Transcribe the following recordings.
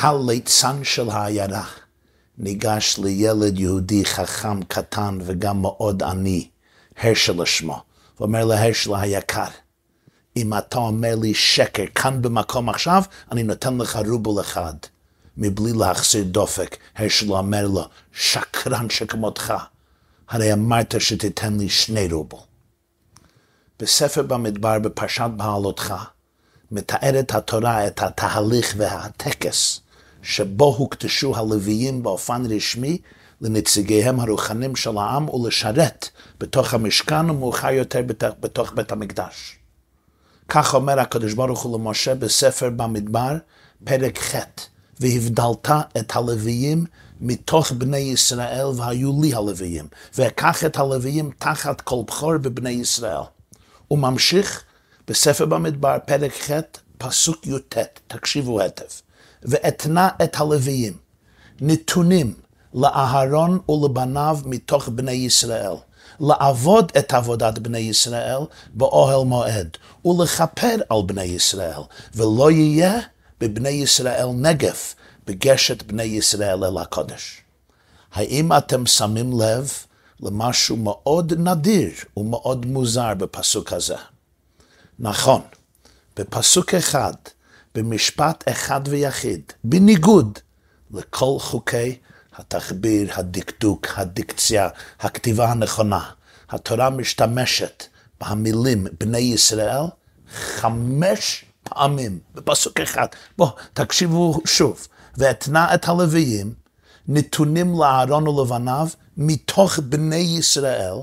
הליצן של העיירה ניגש לילד יהודי חכם קטן וגם מאוד עני, הרשל שמו, ואומר להרשל היקר, אם אתה אומר לי שקר כאן במקום עכשיו, אני נותן לך רובל אחד, מבלי להחסיר דופק. הרשל אומר לו, שקרן שכמותך, הרי אמרת שתיתן לי שני רובל. בספר במדבר, בפרשת בעלותך, מתארת התורה את התהליך והטקס שבו הוקדשו הלוויים באופן רשמי לנציגיהם הרוחנים של העם ולשרת בתוך המשכן ומאוחר יותר בתוך, בית המקדש. כך אומר הקדוש ברוך הוא למשה בספר במדבר, פרק ח', והבדלת את הלוויים מתוך בני ישראל והיו לי הלוויים, ואקח את הלוויים תחת כל בכור בבני ישראל. הוא ממשיך בספר במדבר, פרק ח', פסוק י"ט, תקשיבו היטב. ואתנה את הלוויים, נתונים לאהרון ולבניו מתוך בני ישראל, לעבוד את עבודת בני ישראל באוהל מועד, ולכפר על בני ישראל, ולא יהיה בבני ישראל נגף בגשת בני ישראל אל הקודש. האם אתם שמים לב למשהו מאוד נדיר ומאוד מוזר בפסוק הזה? נכון, בפסוק אחד, במשפט אחד ויחיד, בניגוד לכל חוקי התחביר, הדקדוק, הדיקציה, הכתיבה הנכונה. התורה משתמשת במילים בני ישראל חמש פעמים בפסוק אחד. בואו, תקשיבו שוב. ואתנה את הלוויים נתונים לאהרון ולבניו מתוך בני ישראל,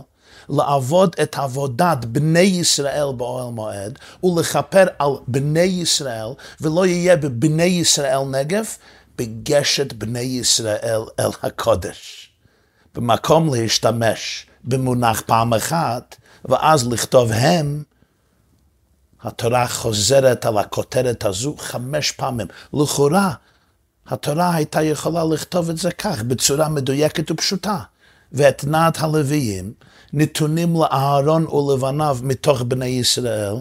לעבוד את עבודת בני ישראל באוהל מועד, ולכפר על בני ישראל, ולא יהיה בבני ישראל נגף, בגשת בני ישראל אל הקודש. במקום להשתמש במונח פעם אחת, ואז לכתוב הם, התורה חוזרת על הכותרת הזו חמש פעמים. לכאורה, התורה הייתה יכולה לכתוב את זה כך, בצורה מדויקת ופשוטה. ואתנת הלוויים נתונים לאהרון ולבניו מתוך בני ישראל,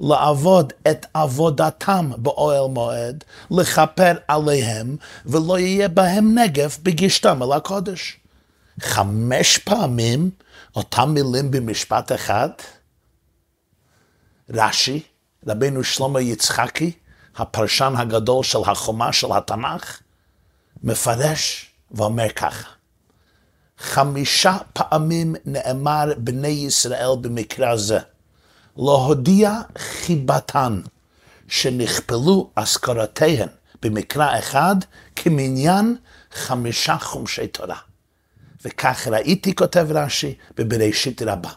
לעבוד את עבודתם באוהל מועד, לכפר עליהם, ולא יהיה בהם נגף בגישתם אל הקודש. חמש פעמים אותם מילים במשפט אחד. רש"י, רבינו שלמה יצחקי, הפרשן הגדול של החומה של התנ"ך, מפרש ואומר ככה: חמישה פעמים נאמר בני ישראל במקרא זה, להודיע חיבתן, שנכפלו אזכרותיהן במקרא אחד כמניין חמישה חומשי תורה. וכך ראיתי, כותב רש"י, בבראשית רבה.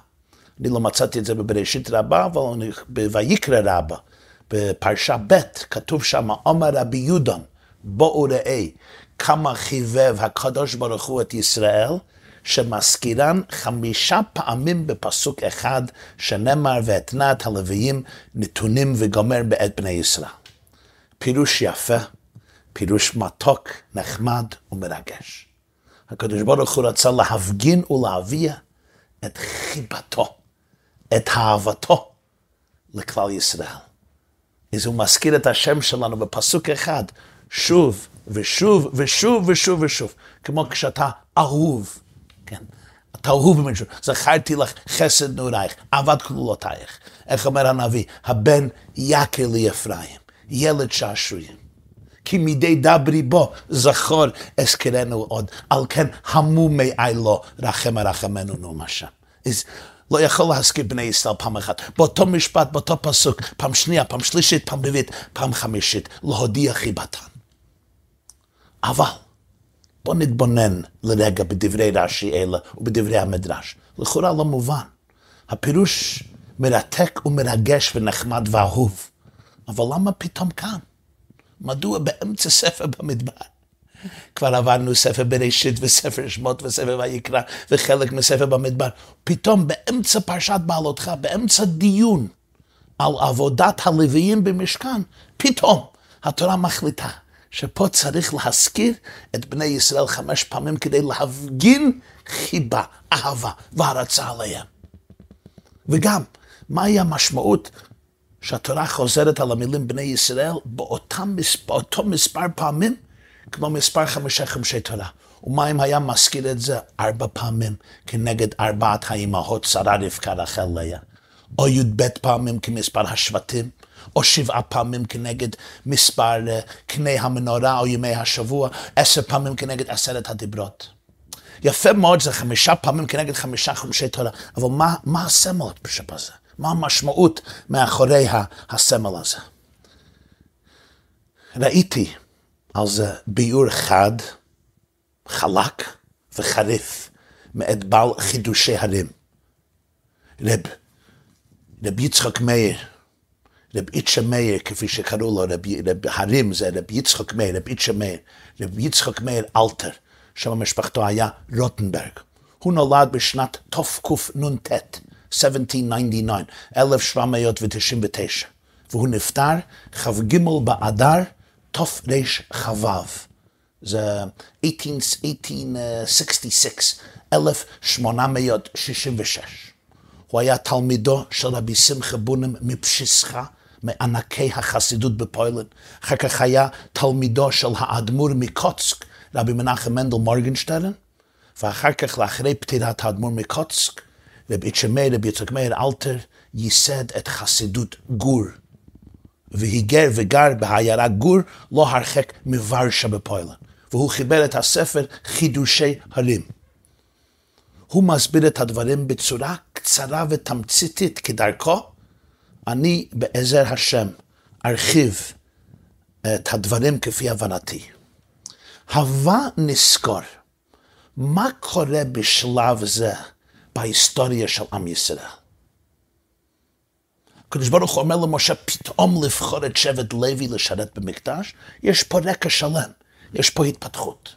אני לא מצאתי את זה בבראשית רבה, אבל בויקרא רבה, בפרשה ב', כתוב שם, עומר רבי יהודון, בואו ראה כמה חיבב הקדוש ברוך הוא את ישראל, שמזכירן חמישה פעמים בפסוק אחד, שנאמר ואתנה את הלוויים נתונים וגומר בעת בני ישראל. פירוש יפה, פירוש מתוק, נחמד ומרגש. הקדוש ברוך הוא רצה להפגין ולהביע את חיבתו, את אהבתו לכלל ישראל. אז הוא מזכיר את השם שלנו בפסוק אחד, שוב ושוב ושוב ושוב ושוב, כמו כשאתה אהוב, כן? אתה אהוב במישהו, זכרתי לך חסד נעורייך, אהבת כלולותייך. איך אומר הנביא? הבן יקר לי אפרים, ילד שעשועים. כי מדי דברי בו זכור אזכרנו עוד, על כן המומי לו רחם הרחמנו נו השם. לא יכול להזכיר בני ישראל פעם אחת. באותו משפט, באותו פסוק, פעם שנייה, פעם שלישית, פעם רביעית, פעם חמישית, להודיע חיבתן. אבל בוא נתבונן לרגע בדברי רש"י אלה ובדברי המדרש. לכאורה לא מובן. הפירוש מרתק ומרגש ונחמד ואהוב. אבל למה פתאום כאן? מדוע באמצע ספר במדבר? כבר עברנו ספר בראשית וספר שמות וספר ויקרא וחלק מספר במדבר. פתאום באמצע פרשת בעלותך, באמצע דיון על עבודת הלוויים במשכן, פתאום התורה מחליטה שפה צריך להזכיר את בני ישראל חמש פעמים כדי להפגין חיבה, אהבה והרצה עליהם. וגם, מהי המשמעות שהתורה חוזרת על המילים בני ישראל באותם, באותו מספר פעמים כמו מספר חמישה חמשי תורה. ומה אם היה מזכיר את זה ארבע פעמים כנגד ארבעת האימהות, שרה, רבקה, רחל, לאה? או י"ב פעמים כמספר השבטים? או שבעה פעמים כנגד מספר אה, קני המנורה או ימי השבוע, עשר פעמים כנגד עשרת הדיברות. יפה מאוד, זה חמישה פעמים כנגד חמישה חומשי תורה, אבל מה, מה הסמל בזה? מה המשמעות מאחורי הסמל הזה? ראיתי על זה ביור חד, חלק וחריף מאת בעל חידושי הרים. רב, רב יצחק מאיר, רב איצ'ה מאיר, כפי שקראו לו, רב, רב הרים זה רב יצחק מאיר, רב איצ'ה מאיר, רב יצחק מאיר אלתר, שם משפחתו היה רוטנברג. הוא נולד בשנת תקנ"ט, 1799, 1799, והוא נפטר כ"ג באדר תרכ"ו. זה 1866, 1866. הוא היה תלמידו של רבי שמחה בונם מפשיסחה, מענקי החסידות בפוילן. אחר כך היה תלמידו של האדמו"ר מקוצק, רבי מנחם מנדל מורגנשטרן, ואחר כך, לאחרי פטירת האדמו"ר מקוצק, רבי יצ'מאיר, רבי יצחק מאיר אלתר, ייסד את חסידות גור. והיגר וגר בעיירה גור, לא הרחק מוורשה בפוילן. והוא חיבר את הספר חידושי הרים. הוא מסביר את הדברים בצורה קצרה ותמציתית כדרכו. אני בעזר השם ארחיב את הדברים כפי הבנתי. הווה נזכור מה קורה בשלב זה בהיסטוריה של עם ישראל. הקדוש ברוך הוא אומר למשה, פתאום לבחור את שבט לוי לשרת במקדש, יש פה רקע שלם, יש פה התפתחות.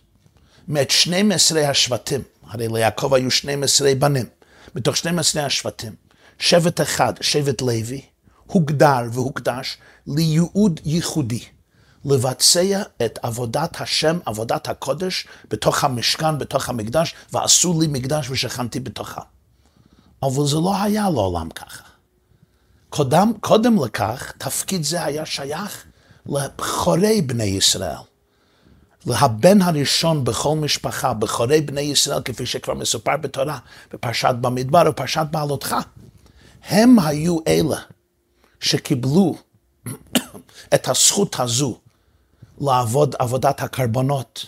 מאת 12 השבטים, הרי ליעקב היו 12 בנים, מתוך 12 השבטים, שבט אחד, שבט לוי, הוגדר והוקדש לייעוד ייחודי, לבצע את עבודת השם, עבודת הקודש, בתוך המשכן, בתוך המקדש, ועשו לי מקדש ושכנתי בתוכה. אבל זה לא היה לעולם ככה. קודם, קודם לכך, תפקיד זה היה שייך לבחורי בני ישראל. להבן הראשון בכל משפחה, בכורי בני ישראל, כפי שכבר מסופר בתורה, בפרשת במדבר ופרשת בעלותך. הם היו אלה שקיבלו את הזכות הזו לעבוד עבודת הקרבנות,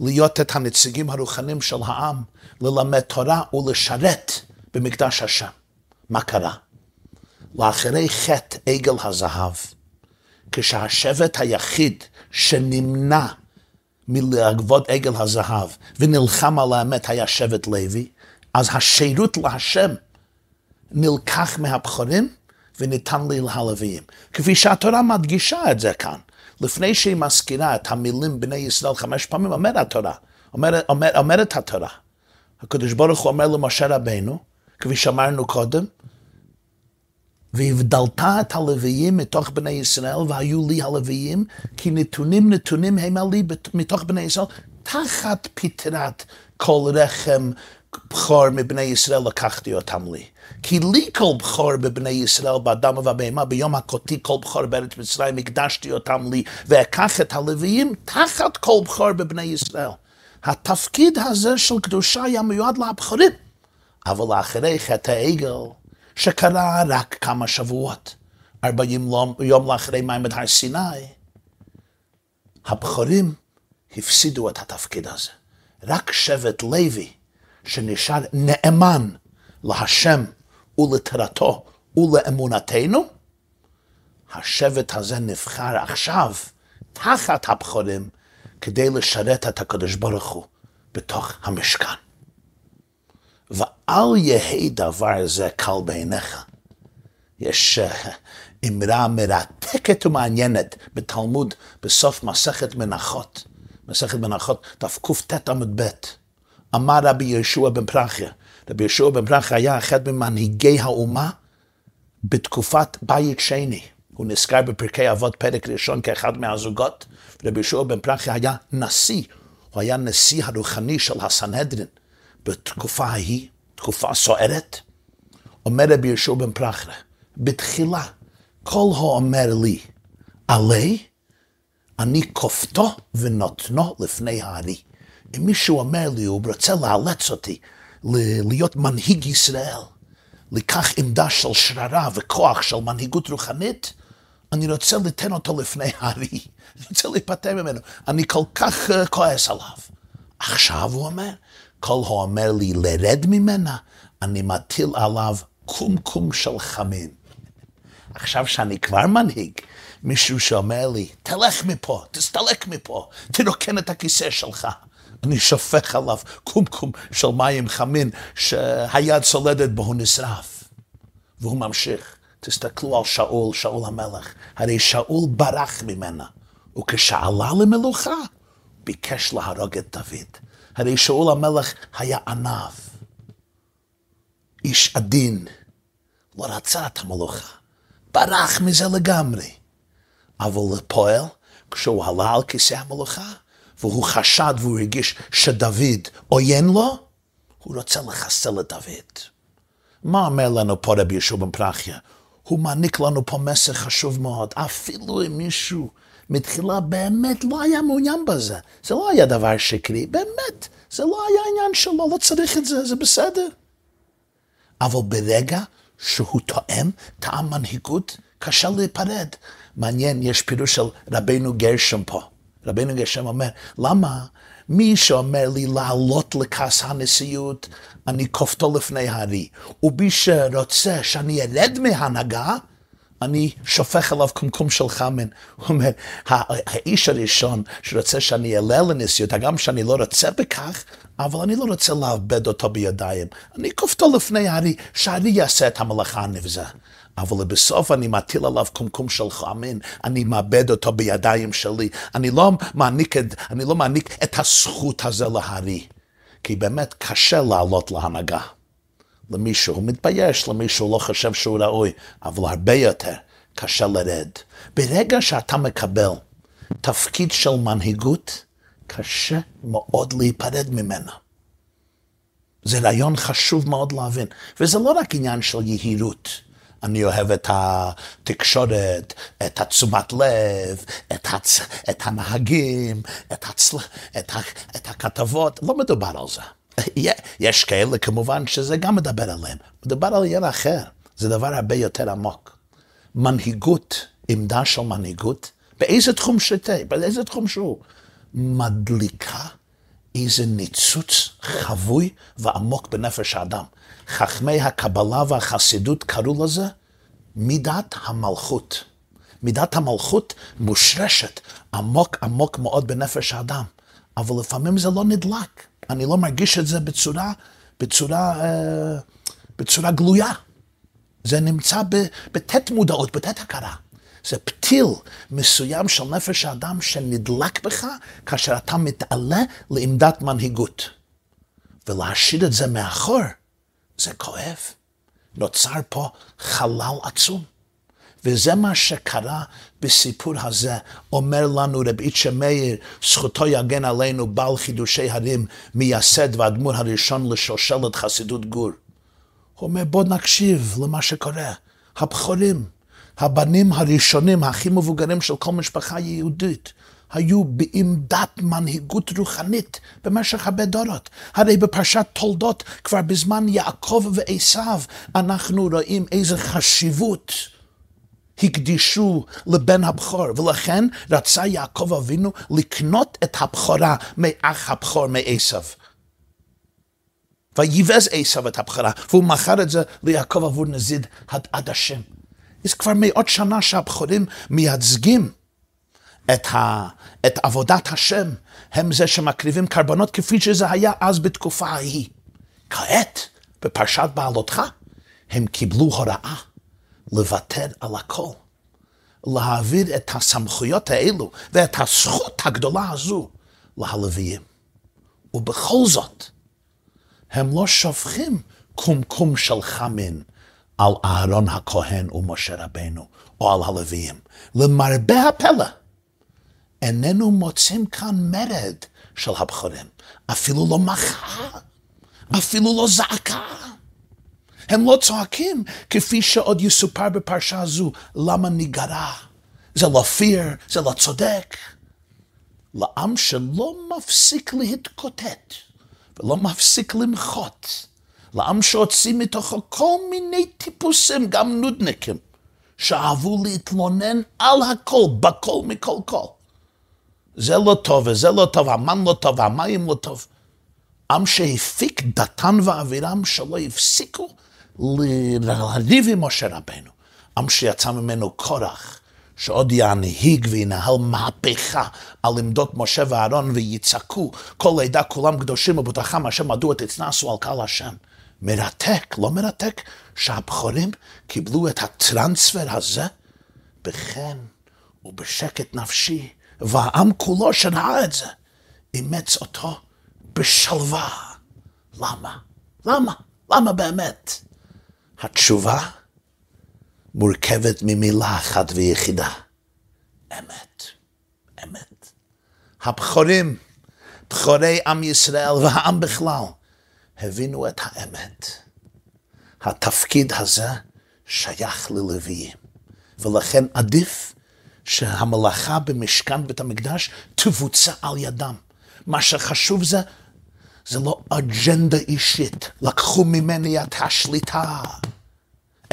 להיות את הנציגים הרוחניים של העם, ללמד תורה ולשרת במקדש השם. מה קרה? לאחרי חטא עגל הזהב, כשהשבט היחיד שנמנע מלעבוד עגל הזהב ונלחם על האמת היה שבט לוי, אז השירות להשם נלקח מהבחורים וניתן לי להלוויים. כפי שהתורה מדגישה את זה כאן. לפני שהיא מזכירה את המילים בני ישראל חמש פעמים, אומרת התורה, אומר, אומר, אומרת התורה. הקדוש ברוך הוא אומר למשה רבנו, כפי שאמרנו קודם, והבדלת את הלוויים מתוך בני ישראל, והיו לי הלוויים, כי נתונים נתונים הם עלי מתוך בני ישראל, תחת פטרת כל רחם בכור מבני ישראל לקחתי אותם לי. כי לי כל בכור בבני ישראל, באדם ובבהמה, ביום הכותי כל בכור בארץ מצרים, הקדשתי אותם לי, ואקח את הלוויים תחת כל בכור בבני ישראל. התפקיד הזה של קדושה היה מיועד לבכורים, אבל אחרי חטא העגל, שקרה רק כמה שבועות, ארבעים יום לאחרי מעמד הר סיני, הבכורים הפסידו את התפקיד הזה. רק שבט לוי, שנשאר נאמן להשם ולתרתו ולאמונתנו, השבט הזה נבחר עכשיו תחת הבכורים כדי לשרת את הקדוש ברוך הוא בתוך המשכן. ואל יהי דבר זה קל בעיניך. יש uh, אמרה מרתקת ומעניינת בתלמוד בסוף מסכת מנחות, מסכת מנחות תקט עמוד ב', אמר רבי יהושע בן פרחיה, רבי יהושע בן פרחיה היה אחד ממנהיגי האומה בתקופת בית שני. הוא נזכר בפרקי אבות פרק ראשון כאחד מהזוגות, רבי יהושע בן פרחיה היה נשיא, הוא היה נשיא הרוחני של הסנהדרין. בתקופה ההיא, תקופה סוערת, אומר רבי יהושע בן פרחיה, בתחילה, כל האומר לי, עלי, אני כופתו ונותנו לפני הארי. אם מישהו אומר לי, הוא רוצה לאלץ אותי להיות מנהיג ישראל, לקח עמדה של שררה וכוח של מנהיגות רוחנית, אני רוצה לתן אותו לפני הארי, אני רוצה להיפטר ממנו, אני כל כך uh, כועס עליו. עכשיו הוא אומר, כל הוא אומר לי לרד ממנה, אני מטיל עליו קומקום של חמין. עכשיו שאני כבר מנהיג, מישהו שאומר לי, תלך מפה, תסתלק מפה, תרוקן את הכיסא שלך. אני שופך עליו קומקום של מים חמין שהיד סולדת בו, הוא נשרף. והוא ממשיך. תסתכלו על שאול, שאול המלך. הרי שאול ברח ממנה, וכשעלה למלוכה, ביקש להרוג את דוד. הרי שאול המלך היה ענב, איש עדין, לא רצה את המלוכה, ברח מזה לגמרי. אבל לפועל, כשהוא עלה על כיסא המלוכה, והוא חשד והוא הרגיש שדוד עוין לו, הוא רוצה לחסל את דוד. מה אומר לנו פה רבי ישוע בן פרחיה? הוא מעניק לנו פה מסר חשוב מאוד. אפילו אם מישהו מתחילה באמת לא היה מעוניין בזה, זה לא היה דבר שקרי, באמת, זה לא היה עניין שלו, לא צריך את זה, זה בסדר. אבל ברגע שהוא תואם טעם מנהיגות, קשה להיפרד. מעניין, יש פירוש של רבנו גרשם פה. רבנו גרשם אומר, למה מי שאומר לי לעלות לכס הנשיאות, אני כופתו לפני הארי, ומי שרוצה שאני ארד מהנהגה, אני שופך עליו קומקום של חמן. הוא אומר, האיש הראשון שרוצה שאני אעלה לנשיאות, הגם שאני לא רוצה בכך, אבל אני לא רוצה לאבד אותו בידיים. אני כופתו לפני הארי, שהארי יעשה את המלאכה הנבזה. אבל בסוף אני מטיל עליו קומקום של חמין, אני מאבד אותו בידיים שלי. אני לא מעניק, אני לא מעניק את הזכות הזה להארי, כי באמת קשה לעלות להנהגה. למישהו מתבייש, למישהו לא חושב שהוא ראוי, אבל הרבה יותר קשה לרד. ברגע שאתה מקבל תפקיד של מנהיגות, קשה מאוד להיפרד ממנה. זה רעיון חשוב מאוד להבין, וזה לא רק עניין של יהירות. אני אוהב את התקשורת, את התשומת לב, את, הצ... את הנהגים, את, הצ... את, ה... את הכתבות, לא מדובר על זה. יש כאלה כמובן שזה גם מדבר עליהם, מדובר על עניין אחר, זה דבר הרבה יותר עמוק. מנהיגות, עמדה של מנהיגות, באיזה תחום שתה, באיזה תחום שהוא, מדליקה איזה ניצוץ חבוי ועמוק בנפש האדם. חכמי הקבלה והחסידות קראו לזה מידת המלכות. מידת המלכות מושרשת עמוק עמוק מאוד בנפש האדם, אבל לפעמים זה לא נדלק. אני לא מרגיש את זה בצורה, בצורה, אה, בצורה גלויה. זה נמצא בתת מודעות, בתת הכרה. זה פתיל מסוים של נפש האדם שנדלק בך כאשר אתה מתעלה לעמדת מנהיגות. ולהשאיר את זה מאחור, זה כואב. נוצר פה חלל עצום. וזה מה שקרה בסיפור הזה. אומר לנו רבי איצ'ה מאיר, זכותו יגן עלינו, בעל חידושי הרים, מייסד והאדמו"ר הראשון לשושלת חסידות גור. הוא אומר, בוא נקשיב למה שקורה. הבכורים, הבנים הראשונים, הכי מבוגרים של כל משפחה יהודית, היו בעמדת מנהיגות רוחנית במשך הרבה דורות. הרי בפרשת תולדות, כבר בזמן יעקב ועשיו, אנחנו רואים איזה חשיבות הקדישו לבן הבכור, ולכן רצה יעקב אבינו לקנות את הבכורה מאח הבכור מעשיו. ויבז עשיו את הבכורה, והוא מכר את זה ליעקב עבור נזיד עד השם. זה כבר מאות שנה שהבכורים מייצגים את, ה, את עבודת השם, הם זה שמקריבים קרבנות כפי שזה היה אז בתקופה ההיא. כעת, בפרשת בעלותך, הם קיבלו הוראה לוותר על הכל. להעביר את הסמכויות האלו ואת הזכות הגדולה הזו להלוויים. ובכל זאת, הם לא שופכים קומקום של חמין על אהרון הכהן ומשה רבנו, או על הלוויים. למרבה הפלא, איננו מוצאים כאן מרד של הבכורים. אפילו לא מחאה, אפילו לא זעקה. הם לא צועקים כפי שעוד יסופר בפרשה הזו, למה ניגרע? זה לא פיר, זה לא צודק. לעם שלא מפסיק להתקוטט ולא מפסיק למחות, לעם שהוציא מתוכו כל מיני טיפוסים, גם נודניקים, שאהבו להתלונן על הכל, בכל מכל כל. זה לא טוב, וזה לא טוב, המן לא טוב, המים לא טוב. עם שהפיק דתן ואבירם שלא הפסיקו לריב עם משה רבנו. עם שיצא ממנו קורח, שעוד ינהיג וינהל מהפכה על עמדות משה ואהרון ויצעקו כל עדה כולם קדושים ובטחם השם מדוע תצנסו על קהל השם. מרתק, לא מרתק, שהבחורים קיבלו את הטרנספר הזה בחן ובשקט נפשי, והעם כולו שראה את זה, אימץ אותו בשלווה. למה? למה? למה באמת? התשובה מורכבת ממילה אחת ויחידה, אמת. אמת. הבכורים, בכורי עם ישראל והעם בכלל, הבינו את האמת. התפקיד הזה שייך ללוויים, ולכן עדיף שהמלאכה במשכן בית המקדש תבוצע על ידם. מה שחשוב זה, זה לא אג'נדה אישית. לקחו ממני את השליטה,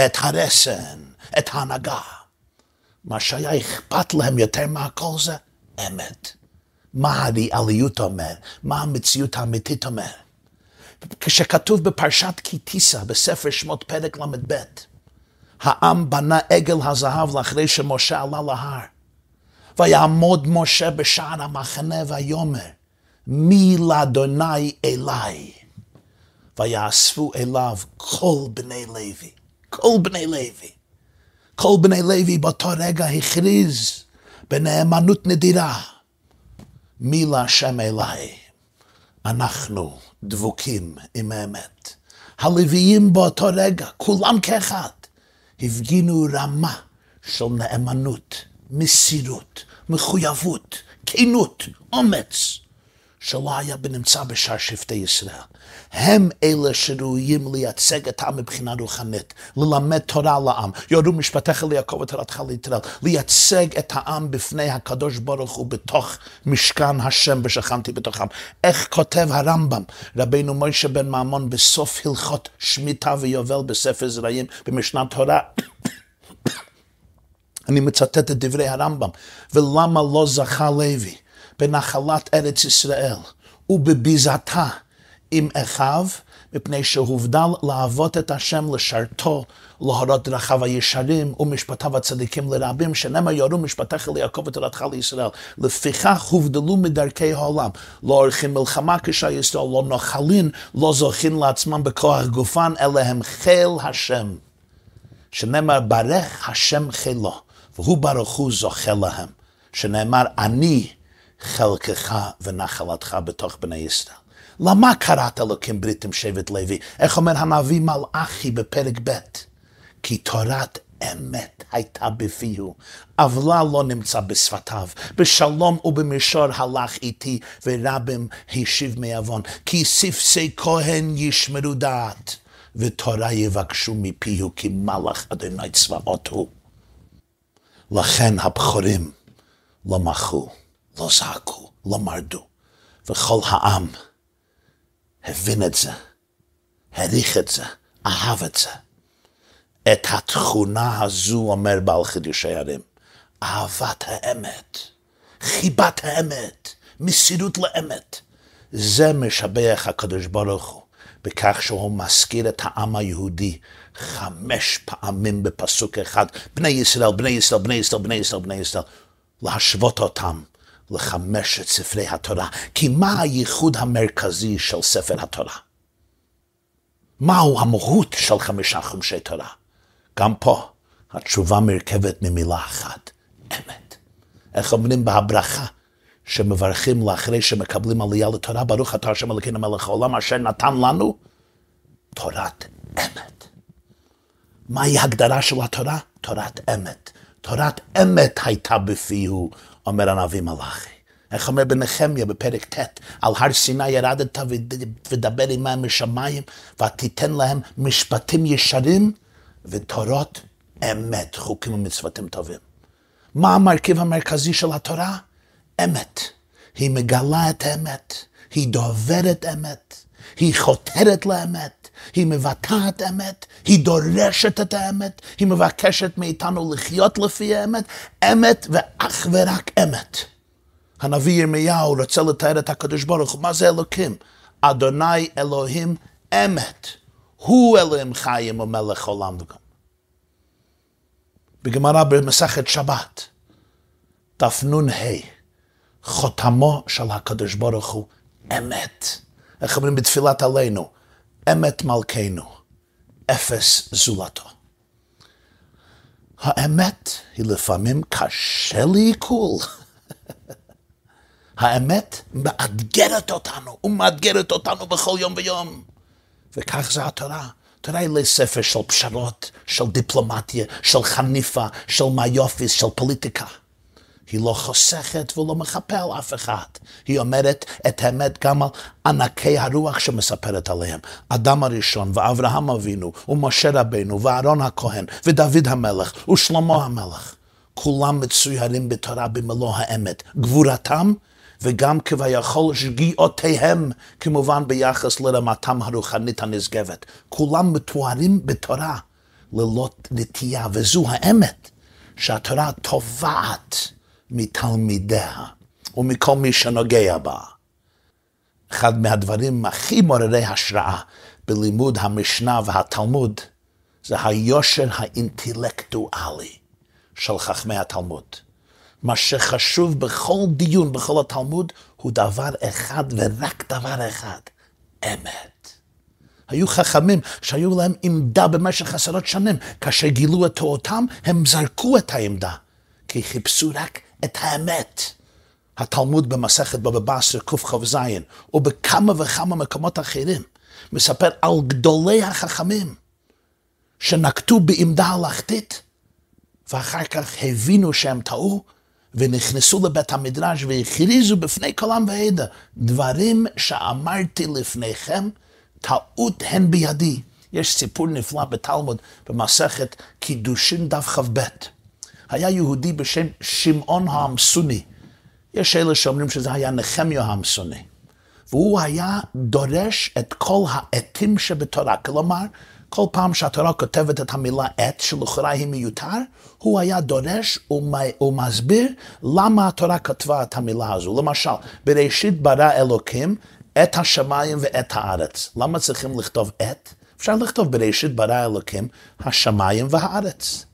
את הרסן, את ההנהגה. מה שהיה אכפת להם יותר מהכל זה אמת. מה הריאליות אומר? מה המציאות האמיתית אומר? כשכתוב בפרשת כי תישא, בספר שמות פרק ל"ב, העם בנה עגל הזהב לאחרי שמשה עלה להר. ויעמוד משה בשער המחנה ויאמר, מי לאדוני אליי? ויאספו אליו כל בני לוי, כל בני לוי. כל בני לוי באותו רגע הכריז בנאמנות נדירה, מי להשם אליי? אנחנו דבוקים עם האמת. הלוויים באותו רגע, כולם כאחד, הפגינו רמה של נאמנות, מסירות, מחויבות, כנות, אומץ, שלא היה בנמצא בשאר שבטי ישראל. הם אלה שראויים לייצג העם מבחינה רוחנית, ללמד תורה לעם, יורו משפטיך ליעקב ותורתך לישראל, לייצג את העם בפני הקדוש ברוך הוא בתוך משכן השם ושכנתי בתוכם. איך כותב הרמב"ם, רבינו מוישה בן מעמון בסוף הלכות שמיטה ויובל בספר זרעים במשנת תורה, אני מצטט את דברי הרמב"ם, ולמה לא זכה לוי בנחלת ארץ ישראל ובביזתה עם אחיו, מפני שהובדל לעבוד את השם לשרתו, להורות דרכיו הישרים ומשפטיו הצדיקים לרבים, שנאמר יורו משפטיך ליעקב ותורתך לישראל. לפיכך הובדלו מדרכי העולם. לא עורכים מלחמה ישראל, לא נוחלין, לא זוכין לעצמם בכוח גופן, אלא הם חיל השם. שנאמר ברך השם חילו, והוא ברוך הוא זוכה להם. שנאמר אני חלקך ונחלתך בתוך בני ישראל. למה קראת אלוקים ברית עם שבט לוי? איך אומר הנביא מלאכי בפרק ב'? כי תורת אמת הייתה בפיהו, עוולה לא נמצא בשפתיו, בשלום ובמישור הלך איתי, ורבים השיב מעוון, כי ספסי כהן ישמרו דעת, ותורה יבקשו מפיהו, כי מלאך אדוני צבאות הוא. לכן הבכורים לא מחו, לא זעקו, לא מרדו, וכל העם הבין את זה, העריך את זה, אהב את זה. את התכונה הזו אומר בעל חידושי הרים, אהבת האמת, חיבת האמת, מסירות לאמת. זה משבח הקדוש ברוך הוא, בכך שהוא מזכיר את העם היהודי חמש פעמים בפסוק אחד, בני ישראל, בני ישראל, בני ישראל, בני ישראל, בני ישראל, להשוות אותם לחמשת ספרי התורה. כי מה הייחוד המרכזי של ספר התורה? מהו המהות של חמישה חומשי תורה? גם פה התשובה מרכבת ממילה אחת, אמת. איך אומרים בהברכה שמברכים לאחרי שמקבלים עלייה לתורה, ברוך אתה השם אלוקינו מלך העולם אשר נתן לנו תורת אמת. מהי הגדרה של התורה? תורת אמת. תורת אמת הייתה בפיהו, אומר הנביא מלאכי. איך אומר בנחמיה בפרק ט', על הר סיני ירדת ודבר עמהם משמיים, ותיתן להם משפטים ישרים ותורות אמת, חוקים ומצוותים טובים. מה המרכיב המרכזי של התורה? אמת. היא מגלה את האמת, היא דוברת אמת, היא חותרת לאמת, היא מבטאת אמת, היא דורשת את האמת, היא מבקשת מאיתנו לחיות לפי האמת, אמת ואך ורק אמת. הנביא ירמיהו רוצה לתאר את הקדוש ברוך הוא, מה זה אלוקים? אדוני אלוהים אמת, הוא אלוהים חיים ומלך עולם וגם. בגמרא במסכת שבת, דף נ"ה, חותמו של הקדוש ברוך הוא אמת. איך אומרים בתפילת עלינו? אמת מלכנו, אפס זולתו. האמת היא לפעמים קשה לעיכול. האמת מאתגרת אותנו, ומאתגרת אותנו בכל יום ויום. וכך זה התורה. תראה לי ספר של פשרות, של דיפלומטיה, של חניפה, של מיופיס, של פוליטיקה. היא לא חוסכת ולא מחפה על אף אחד. היא אומרת את האמת גם על ענקי הרוח שמספרת עליהם. אדם הראשון, ואברהם אבינו, ומשה רבנו, ואהרון הכהן, ודוד המלך, ושלמה המלך. כולם מצוירים בתורה במלוא האמת. גבורתם וגם כביכול שגיאותיהם, כמובן ביחס לרמתם הרוחנית הנשגבת. כולם מתוארים בתורה ללא נטייה, וזו האמת שהתורה תובעת מתלמידיה ומכל מי שנוגע בה. אחד מהדברים הכי מעוררי השראה בלימוד המשנה והתלמוד זה היושר האינטלקטואלי של חכמי התלמוד. מה שחשוב בכל דיון, בכל התלמוד, הוא דבר אחד ורק דבר אחד, אמת. היו חכמים שהיו להם עמדה במשך עשרות שנים. כאשר גילו את תורתם, הם זרקו את העמדה, כי חיפשו רק את האמת. התלמוד במסכת בבא בסר קכ"ז, ובכמה וכמה מקומות אחרים, מספר על גדולי החכמים שנקטו בעמדה הלכתית, ואחר כך הבינו שהם טעו, ונכנסו לבית המדרש והכריזו בפני עם ועדה, דברים שאמרתי לפניכם, טעות הן בידי. יש סיפור נפלא בתלמוד במסכת קידושין דף כ"ב. היה יהודי בשם שמעון העמסוני. יש אלה שאומרים שזה היה נחמיה העמסוני. והוא היה דורש את כל העטים שבתורה. כלומר, כל פעם שהתורה כותבת את המילה עת, שלכאורה היא מיותר, הוא היה דורש ומסביר למה התורה כתבה את המילה הזו. למשל, בראשית ברא אלוקים את השמיים ואת הארץ. למה צריכים לכתוב עת? אפשר לכתוב בראשית ברא אלוקים השמיים והארץ.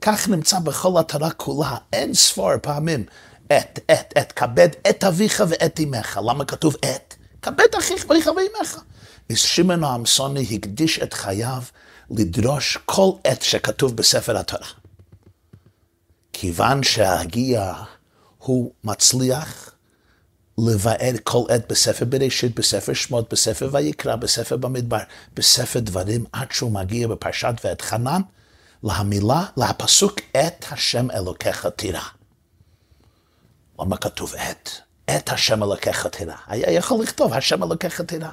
כך נמצא בכל התורה כולה, אין ספור פעמים. עת, עת, עת, כבד את אביך ואת אמך. למה כתוב עת? כבד אחיך ואיך ואימך. שמעון העמסוני הקדיש את חייו לדרוש כל עת שכתוב בספר התורה. כיוון שהגיע הוא מצליח לבאר כל עת בספר בראשית, בספר שמות, בספר ויקרא, בספר במדבר, בספר דברים, עד שהוא מגיע בפרשת ואת חנן, להמילה, לפסוק את השם אלוקיך תירא. למה כתוב את? את השם אלוקיך תירא. היה יכול לכתוב השם אלוקיך תירא.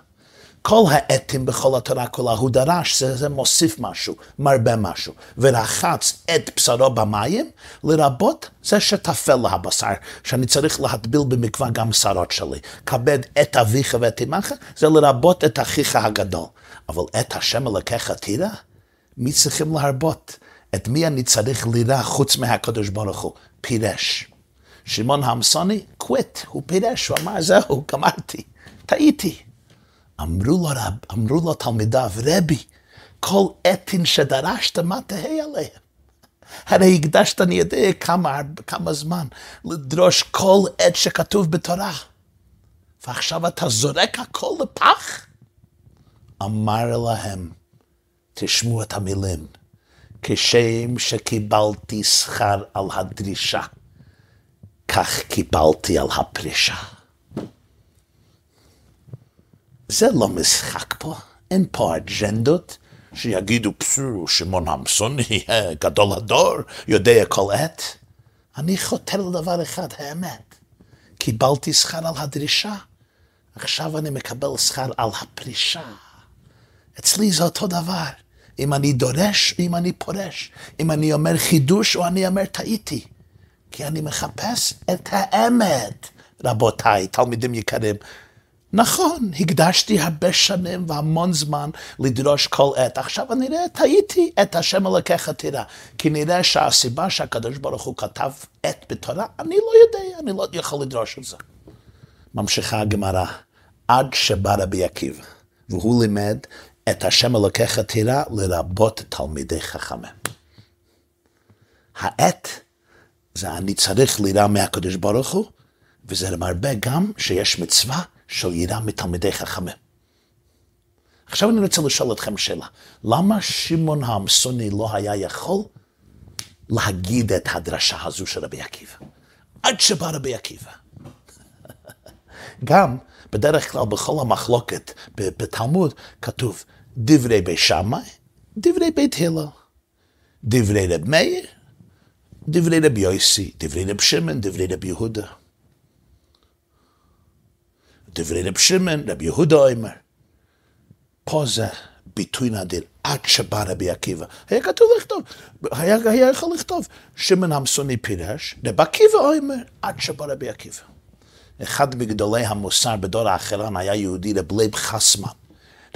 כל העטים בכל התורה כולה, הוא דרש, זה, זה מוסיף משהו, מרבה משהו, ורחץ את בשרו במים, לרבות זה שטפל להבשר, שאני צריך להטביל במקווה גם שרות שלי. כבד את אביך ואת אמך, זה לרבות את אחיך הגדול. אבל את השם אלוקיך תירא, מי צריכים להרבות? את מי אני צריך לירא חוץ מהקדוש ברוך הוא? פירש. שמעון המסוני, קוויט, הוא פירש, הוא אמר, זהו, גמרתי, טעיתי. אמרו לו, רב, אמרו לו תלמידיו, רבי, כל עטין שדרשת, מה תהא עליהם? הרי הקדשת, אני יודע כמה, כמה זמן, לדרוש כל עת שכתוב בתורה. ועכשיו אתה זורק הכל לפח? אמר להם, תשמעו את המילים, כשם שקיבלתי שכר על הדרישה, כך קיבלתי על הפרישה. זה לא משחק פה, אין פה אג'נדות שיגידו פסו, שמעון המסוני, גדול הדור, יודע כל עת. אני חותר לדבר אחד, האמת. קיבלתי שכר על הדרישה, עכשיו אני מקבל שכר על הפרישה. אצלי זה אותו דבר. אם אני דורש, אם אני פורש. אם אני אומר חידוש או אני אומר טעיתי. כי אני מחפש את האמת, רבותיי, תלמידים יקרים, נכון, הקדשתי הרבה שנים והמון זמן לדרוש כל עת. עכשיו אני רואה, טעיתי, את השם אלוקיך תראה. כי נראה שהסיבה שהקדוש ברוך הוא כתב עת בתורה, אני לא יודע, אני לא יכול לדרוש את זה. ממשיכה הגמרא, עד שבא רבי עקיבא, והוא לימד את השם אלוקיך תראה לרבות תלמידי חכמים. העת זה אני צריך ליראה מהקדוש ברוך הוא, וזה מרבה גם שיש מצווה של יראה מתלמידי חכמים. עכשיו אני רוצה לשאול אתכם שאלה, למה שמעון העמסוני לא היה יכול להגיד את הדרשה הזו של רבי עקיבא? עד שבא רבי עקיבא. גם, בדרך כלל בכל המחלוקת בתלמוד כתוב דברי בית שמאי, דברי בית הלל, דברי רב מאיר, דברי רב יוסי, דברי רב שמעון, דברי רב יהודה. דברי רב שמעון, רב יהודה אומר. פה זה ביטוי נדיר, עד שבא רבי עקיבא. היה כתוב לכתוב, היה, היה יכול לכתוב, שמעון העמסוני פירש, רב עקיבא אומר, עד שבא רבי עקיבא. אחד מגדולי המוסר בדור האחרון היה יהודי, רב לייב חסמן.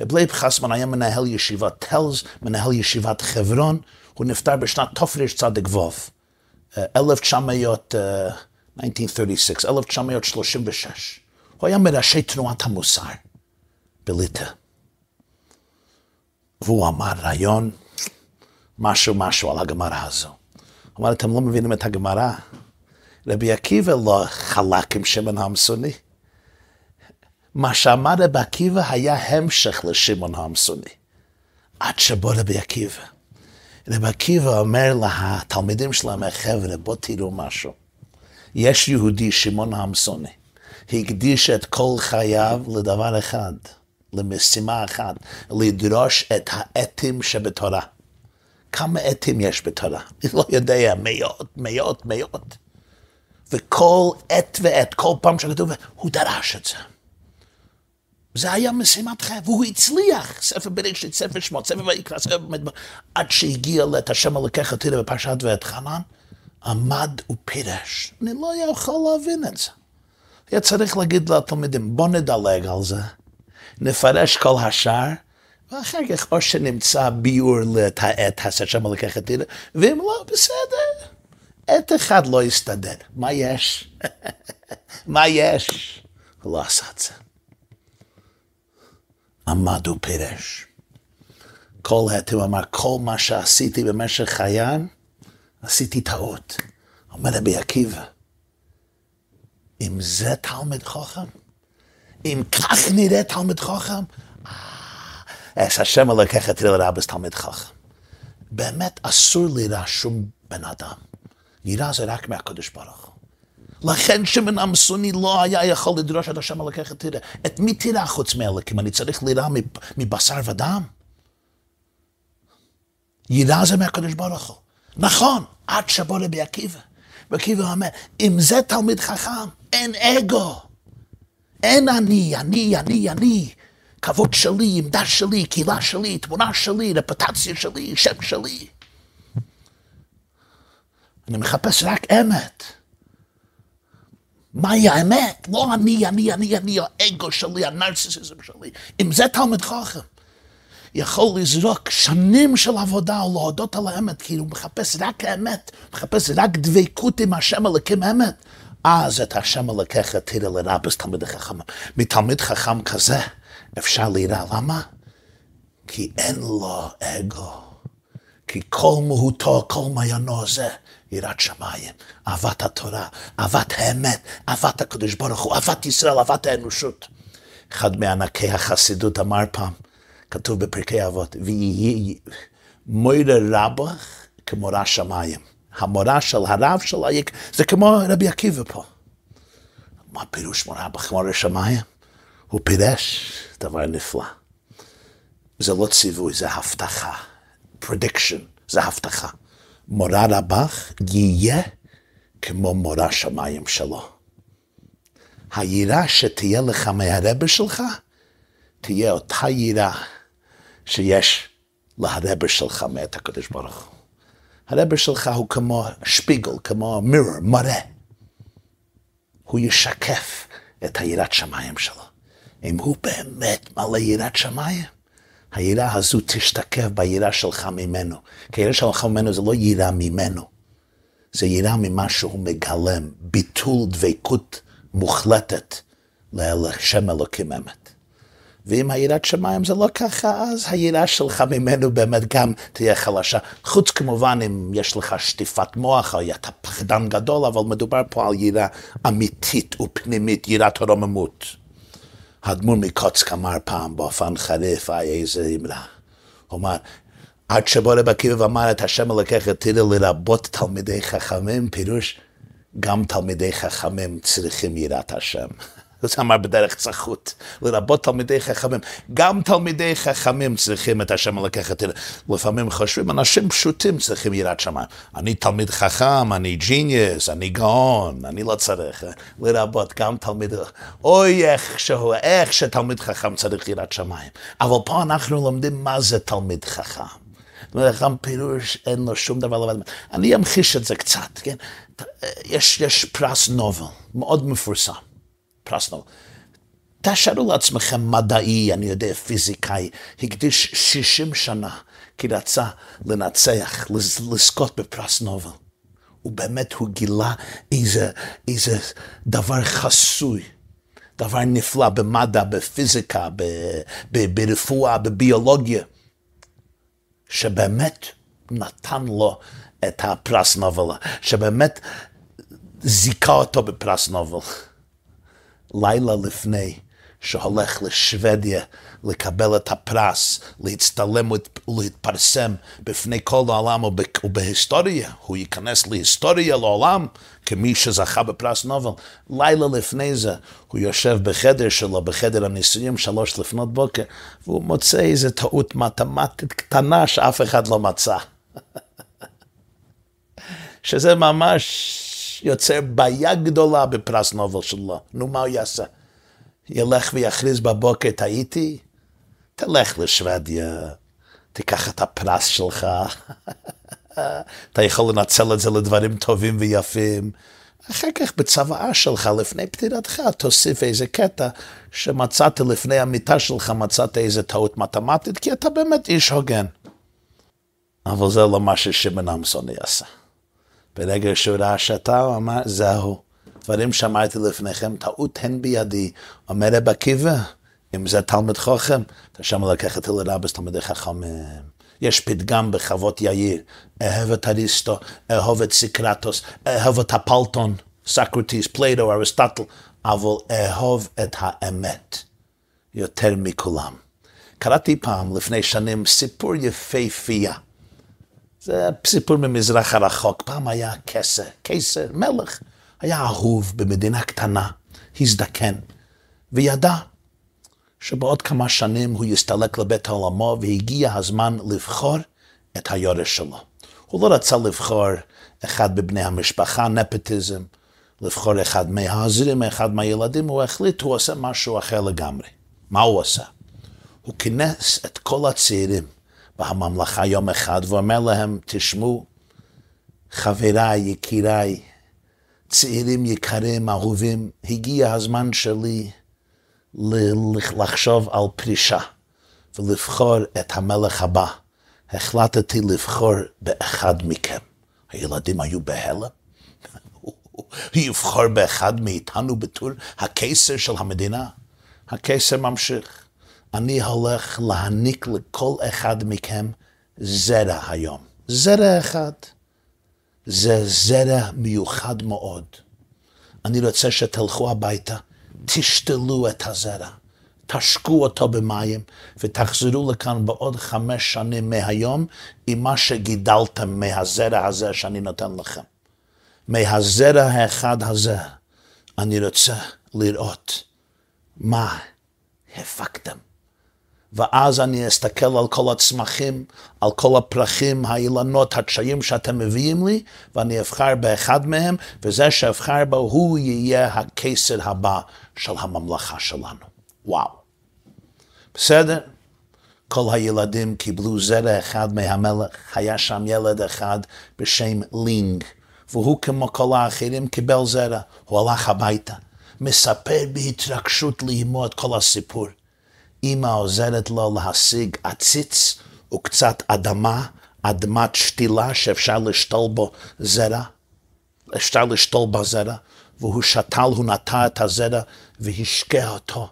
רב חסמן היה מנהל ישיבת טלז, מנהל ישיבת חברון, הוא נפטר בשנת תרצ"ו, 1936, 1936. הוא היה מראשי תנועת המוסר בליטא. והוא אמר רעיון, משהו משהו על הגמרא הזו. הוא אמר, אתם לא מבינים את הגמרא? רבי עקיבא לא חלק עם שמעון המסוני. מה שאמר רבי עקיבא היה המשך לשמעון המסוני. עד שבוא רבי עקיבא. רבי עקיבא אומר לתלמידים שלהם, חבר'ה, בואו תראו משהו. יש יהודי, שמעון המסוני, הקדיש את כל חייו לדבר אחד, למשימה אחת, לדרוש את האתים שבתורה. כמה אתים יש בתורה? אני לא יודע, מאות, מאות, מאות. וכל עת ועת, כל פעם שכתוב, הוא דרש את זה. זה היה משימת חייו, והוא הצליח. ספר בראשית, ספר שמות, ספר ויקרא, ספר מדבר, עד שהגיע לאת השם הלקח תראה בפרשת ואת חנן, עמד ופירש. אני לא יכול להבין את זה. היה צריך להגיד לתלמידים, בוא נדלג על זה, נפרש כל השאר, ואחר כך או שנמצא ביור לאת העת השם הלקח תראה, ואם לא, בסדר. עת אחד לא יסתדר. מה יש? מה יש? הוא לא עשה את זה. עמד ופירש. כל עת הוא אמר, כל מה שעשיתי במשך חיי, עשיתי טעות. אומר רבי עקיבא, אם זה תלמיד חכם, אם כך נראה תלמיד חכם, אז השם הלקח את לרבס תלמיד חכם. באמת אסור ליראה שום בן אדם. יראה זה רק מהקדוש ברוך הוא. לכן שמעון המסוני לא היה יכול לדרוש את השם את תראה. את מי תראה חוץ מאלוקים? אני צריך ליראה מבשר ודם? יראה זה מהקדוש ברוך הוא. נכון, עד שבוא רבי עקיבא. ועקיבא אומר, אם זה תלמיד חכם, אין אגו. אין אני, אני, אני, אני. כבוד שלי, עמדה שלי, קהילה שלי, תמונה שלי, רפוטציה שלי, שם שלי. אני מחפש רק אמת. מהי האמת? לא אני, אני, אני, אני, האגו שלי, הנרציסיזם שלי. אם זה תלמיד חכם, יכול לזרוק שנים של עבודה או להודות על האמת, כי הוא מחפש רק האמת, מחפש רק דבקות עם השם אלוקים אמת. אז את השם אלוקיך תראה לרבס תלמיד חכם. מתלמיד חכם כזה אפשר ליראה. למה? כי אין לו אגו. כי כל מהותו, כל מעיינו זה יראת שמיים, אהבת התורה, אהבת האמת, אהבת הקדוש ברוך הוא, אהבת ישראל, אהבת האנושות. אחד מענקי החסידות אמר פעם, כתוב בפרקי אבות, ויהי מוירה רבך כמורה שמיים. המורה של הרב של היק, זה כמו רבי עקיבא פה. מה פירוש מורה בכמורה שמיים? הוא פירש דבר נפלא. זה לא ציווי, זה הבטחה. Prediction, זה הבטחה. מורה רבך יהיה כמו מורה שמיים שלו. היראה שתהיה לך מהרבה שלך, תהיה אותה יראה שיש להרבה שלך מאת הקדוש ברוך הוא. הרבה שלך הוא כמו שפיגל, כמו מירור, מראה. הוא ישקף את היראת שמיים שלו. אם הוא באמת מלא יראת שמיים, היראה הזו תשתקף ביראה שלך ממנו. כי היראה שלך ממנו זה לא יראה ממנו, זה יראה ממה שהוא מגלם, ביטול דבקות מוחלטת לשם אלוקים אמת. ואם היראת שמיים זה לא ככה, אז היראה שלך ממנו באמת גם תהיה חלשה. חוץ כמובן אם יש לך שטיפת מוח או אתה פחדן גדול, אבל מדובר פה על יראה אמיתית ופנימית, יראת הרוממות. האדמו"ר מקוצק אמר פעם באופן חריף, היה איזה אמרה. הוא אמר, עד שבו רב עקיבא ואמר את השם אלוקיך תראה לרבות תלמידי חכמים, פירוש גם תלמידי חכמים צריכים יראת השם. זה אמר בדרך צחות, לרבות תלמידי חכמים. גם תלמידי חכמים צריכים את השם לקחת. לפעמים חושבים, אנשים פשוטים צריכים יראת שמיים. אני תלמיד חכם, אני ג'יניוס, אני גאון, אני לא צריך. לרבות גם תלמיד... אוי, איך שהוא, איך שתלמיד חכם צריך יראת שמיים. אבל פה אנחנו לומדים מה זה תלמיד חכם. גם פירוש אין לו שום דבר לבד. אני אמחיש את זה קצת, כן? יש, יש פרס נובל, מאוד מפורסם. פרסנל. תשארו לעצמכם מדעי, אני יודע, פיזיקאי, הקדיש 60 שנה כי רצה לנצח, לזכות בפרס נובל. ובאמת הוא גילה איזה, איזה דבר חסוי, דבר נפלא במדע, בפיזיקה, ב, ב, ברפואה, בביולוגיה, שבאמת נתן לו את הפרס נובל, שבאמת זיכה אותו בפרס נובל. לילה לפני שהולך לשוודיה לקבל את הפרס, להצטלם ולהתפרסם בפני כל העולם ובהיסטוריה, הוא ייכנס להיסטוריה לעולם כמי שזכה בפרס נובל. לילה לפני זה הוא יושב בחדר שלו, בחדר הניסויים, שלוש לפנות בוקר, והוא מוצא איזו טעות מתמטית קטנה שאף אחד לא מצא. שזה ממש יוצר בעיה גדולה בפרס נובל שלו. נו, מה הוא יעשה? ילך ויכריז בבוקר, טעיתי? תלך לשוודיה, תיקח את הפרס שלך. אתה יכול לנצל את זה לדברים טובים ויפים. אחר כך בצוואה שלך, לפני פטירתך, תוסיף איזה קטע שמצאת לפני המיטה שלך, מצאת איזה טעות מתמטית, כי אתה באמת איש הוגן. אבל זה לא מה ששמעון עמסון יעשה. ברגע שהוא ראה שאתה, הוא אמר, זהו. דברים שאמרתי לפניכם, טעות הן בידי. אומר רב עקיבא, אם זה תלמיד חכם, את השם אלוקיך תירא, לרבות תלמידי חכמים. יש פתגם בחוות יאיר, אהב את אריסטו, אהוב את סוקרטס, אהוב את אפלטון, Socrates, Plato, Aristotle, אבל אהוב את האמת יותר מכולם. קראתי פעם, לפני שנים, סיפור יפהפייה. זה סיפור ממזרח הרחוק. פעם היה קיסר, קיסר, מלך, היה אהוב במדינה קטנה, הזדקן, וידע שבעוד כמה שנים הוא יסתלק לבית העולמו והגיע הזמן לבחור את היורש שלו. הוא לא רצה לבחור אחד בבני המשפחה, נפוטיזם, לבחור אחד מהעזרים, אחד מהילדים, הוא החליט, הוא עושה משהו אחר לגמרי. מה הוא עשה? הוא כינס את כל הצעירים בממלכה יום אחד, ואומר להם, תשמעו, חבריי, יקיריי, צעירים יקרים, אהובים, הגיע הזמן שלי לחשוב על פרישה ולבחור את המלך הבא. החלטתי לבחור באחד מכם. הילדים היו בהלם. הוא יבחור באחד מאיתנו בתור הקיסר של המדינה. הקיסר ממשיך. אני הולך להעניק לכל אחד מכם זרע היום. זרע אחד. זה זרע מיוחד מאוד. אני רוצה שתלכו הביתה, תשתלו את הזרע, תשקו אותו במים, ותחזרו לכאן בעוד חמש שנים מהיום עם מה שגידלתם מהזרע הזה שאני נותן לכם. מהזרע האחד הזה אני רוצה לראות מה הפקתם. ואז אני אסתכל על כל הצמחים, על כל הפרחים, האילנות, הקשיים שאתם מביאים לי, ואני אבחר באחד מהם, וזה שאבחר בו, הוא יהיה הקיסר הבא של הממלכה שלנו. וואו. בסדר? כל הילדים קיבלו זרע אחד מהמלך, היה שם ילד אחד בשם לינג, והוא כמו כל האחרים קיבל זרע, הוא הלך הביתה. מספר בהתרגשות לאמו את כל הסיפור. אמא עוזרת לו להשיג עציץ וקצת אדמה, אדמת שתילה שאפשר לשתול בו זרע, אפשר לשתול בה זרע, והוא שתל, הוא נטע את הזרע והשקע אותו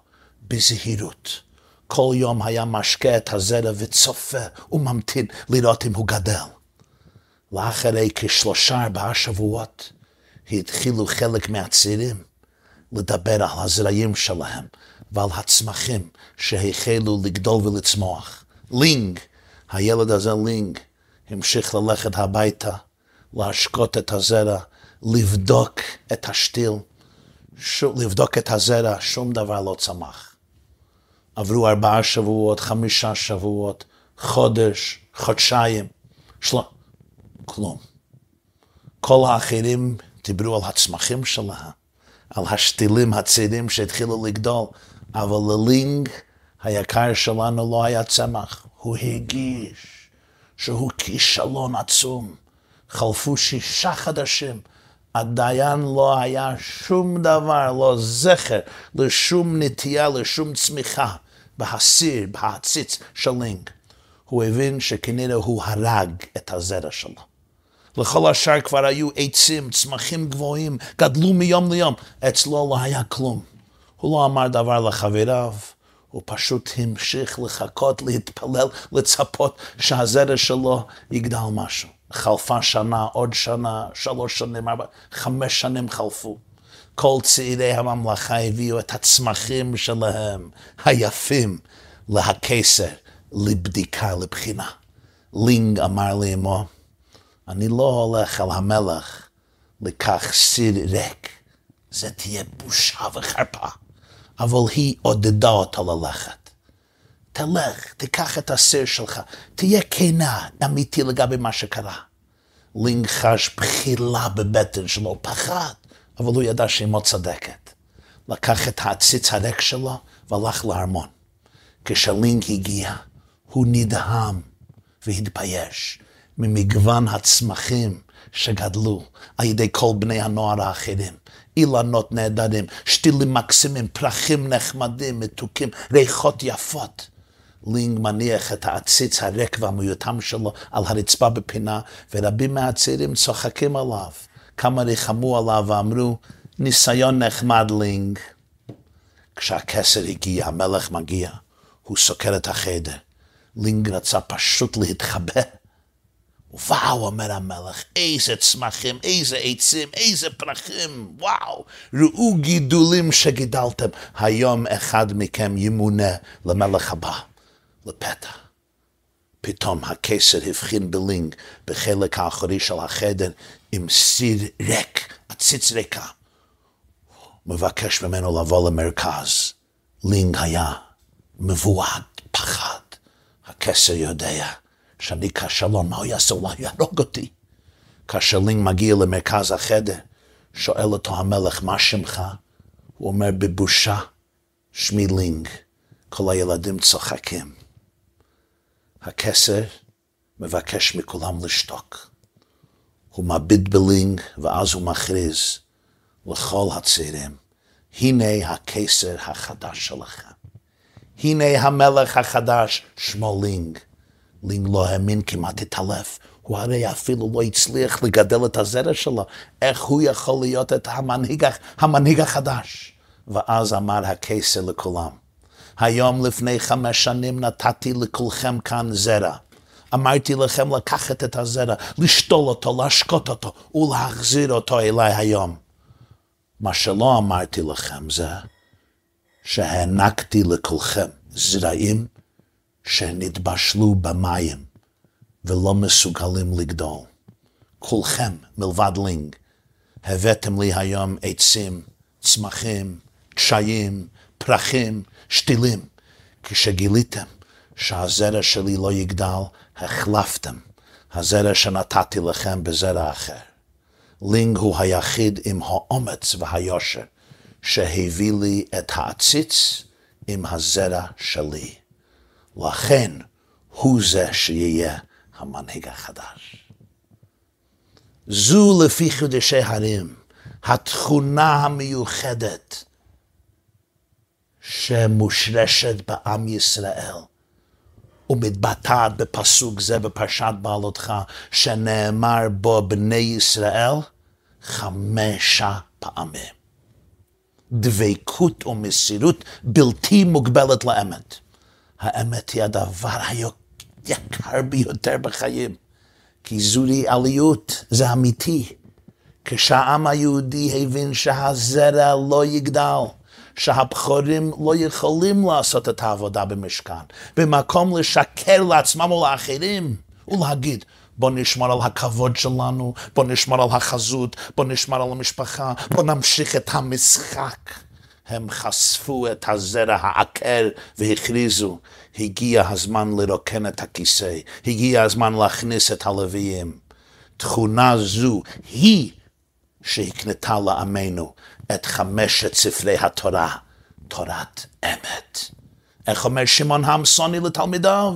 בזהירות. כל יום היה משקה את הזרע וצופה וממתין לראות אם הוא גדל. לאחרי כשלושה ארבעה שבועות התחילו חלק מהצעירים לדבר על הזרעים שלהם ועל הצמחים שהחלו לגדול ולצמוח. לינג, הילד הזה לינג, המשיך ללכת הביתה, להשקות את הזרע, לבדוק את השתיל, לבדוק את הזרע, שום דבר לא צמח. עברו ארבעה שבועות, חמישה שבועות, חודש, חודשיים, של... כלום. כל האחרים דיברו על הצמחים שלהם, על השתילים הצעירים שהתחילו לגדול, אבל ללינג היקר שלנו לא היה צמח. הוא הרגיש שהוא כישלון עצום. חלפו שישה חדשים, עדיין לא היה שום דבר, לא זכר לשום נטייה, לשום צמיחה בהסיר, בהציץ של לינג. הוא הבין שכנראה הוא הרג את הזרע שלו. לכל השאר כבר היו עצים, צמחים גבוהים, גדלו מיום ליום. אצלו לא היה כלום. הוא לא אמר דבר לחבריו, הוא פשוט המשיך לחכות, להתפלל, לצפות שהזרע שלו יגדל משהו. חלפה שנה, עוד שנה, שלוש שנים, ארבע, חמש שנים חלפו. כל צעירי הממלכה הביאו את הצמחים שלהם, היפים, להקיסר, לבדיקה, לבחינה. לינג אמר לאמו, אני לא הולך על המלך לקח סיר ריק. זה תהיה בושה וחרפה. אבל היא עודדה אותה ללכת. תלך, תיקח את הסיר שלך, תהיה כנה, אמיתי לגבי מה שקרה. לינג חש בחילה בבטן שלו, פחד, אבל הוא ידע שאמו צדקת. לקח את העציץ הריק שלו והלך לארמון. כשלינג הגיע, הוא נדהם והתבייש ממגוון הצמחים שגדלו על ידי כל בני הנוער האחרים. אילנות נהדרים, שתילים מקסימים, פרחים נחמדים, מתוקים, ריחות יפות. לינג מניח את העציץ הריק והמיותם שלו על הרצפה בפינה, ורבים מהצעירים צוחקים עליו. כמה ריחמו עליו ואמרו, ניסיון נחמד לינג. כשהכסר הגיע, המלך מגיע, הוא סוקר את החדר. לינג רצה פשוט להתחבא וואו, אומר המלך, איזה צמחים, איזה עצים, איזה פרחים, וואו, ראו גידולים שגידלתם, היום אחד מכם ימונה למלך הבא, לפתע. פתאום הקיסר הבחין בלינג בחלק האחורי של החדר עם סיר ריק, עציץ ריקה. מבקש ממנו לבוא למרכז. לינג היה מבועת, פחד. הקיסר יודע. שאני כישלון, מה הוא יעשה? אולי יהרוג אותי. כאשר לינג מגיע למרכז החדר, שואל אותו המלך, מה שמך? הוא אומר בבושה, שמי לינג. כל הילדים צוחקים. הכסר מבקש מכולם לשתוק. הוא מביט בלינג, ואז הוא מכריז לכל הצעירים, הנה הקיסר החדש שלכם. הנה המלך החדש, שמו לינג. לא האמין כמעט התעלף. הוא הרי אפילו לא הצליח לגדל את הזרע שלו. איך הוא יכול להיות את המנהיג, המנהיג החדש? ואז אמר הקיסר לכולם, היום לפני חמש שנים נתתי לכולכם כאן זרע. אמרתי לכם לקחת את הזרע, לשתול אותו, להשקות אותו ולהחזיר אותו אליי היום. מה שלא אמרתי לכם זה שהענקתי לכולכם זרעים שנתבשלו במים ולא מסוגלים לגדול. כולכם, מלבד לינג, הבאתם לי היום עצים, צמחים, קשיים, פרחים, שתילים. כשגיליתם שהזרע שלי לא יגדל, החלפתם הזרע שנתתי לכם בזרע אחר. לינג הוא היחיד עם האומץ והיושר שהביא לי את העציץ עם הזרע שלי. לכן הוא זה שיהיה המנהיג החדש. זו לפי חידושי הרים, התכונה המיוחדת שמושרשת בעם ישראל. ומתבטאת בפסוק זה בפרשת בעלותך, שנאמר בו בני ישראל חמשה פעמים. דבקות ומסירות בלתי מוגבלת לאמת. האמת היא הדבר היקר ביותר בחיים, כי זוהי עליות, זה אמיתי. כשהעם היהודי הבין שהזרע לא יגדל, שהבחורים לא יכולים לעשות את העבודה במשכן, במקום לשקר לעצמם ולאחרים ולהגיד, בוא נשמור על הכבוד שלנו, בוא נשמור על החזות, בוא נשמור על המשפחה, בוא נמשיך את המשחק. הם חשפו את הזרע העקר והכריזו, הגיע הזמן לרוקן את הכיסא, הגיע הזמן להכניס את הלוויים. תכונה זו היא שהקנתה לעמנו את חמשת ספרי התורה, תורת אמת. איך אומר שמעון המסוני לתלמידיו?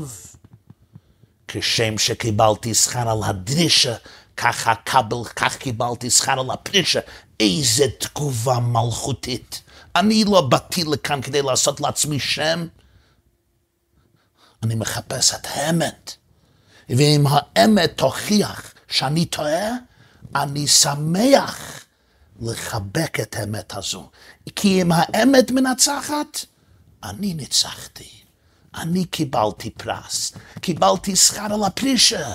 כשם שקיבלתי שכר על הדרישה, כך, הקבל, כך קיבלתי שכר על הפרישה. איזה תגובה מלכותית. אני לא באתי לכאן כדי לעשות לעצמי שם. אני מחפש את האמת. ואם האמת תוכיח שאני טועה, אני שמח לחבק את האמת הזו. כי אם האמת מנצחת, אני ניצחתי. אני קיבלתי פרס, קיבלתי שכר על הפרישה.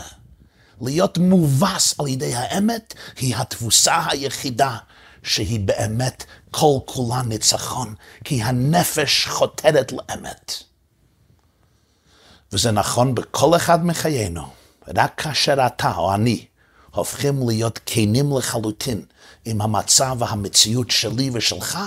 להיות מובס על ידי האמת היא התבוסה היחידה שהיא באמת כל כולה ניצחון, כי הנפש חותרת לאמת. וזה נכון בכל אחד מחיינו, רק כאשר אתה או אני הופכים להיות כנים לחלוטין עם המצב והמציאות שלי ושלך,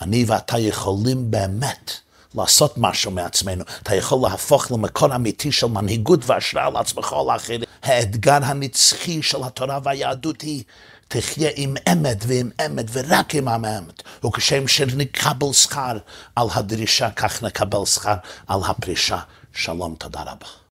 אני ואתה יכולים באמת לעשות משהו מעצמנו. אתה יכול להפוך למקור אמיתי של מנהיגות והשראה לעצמך או לאחרים. האתגר הנצחי של התורה והיהדות היא תחיה עם אמת ועם אמת ורק עם האמת. וכשם שנקבל שכר על הדרישה, כך נקבל שכר על הפרישה. שלום, תודה רבה.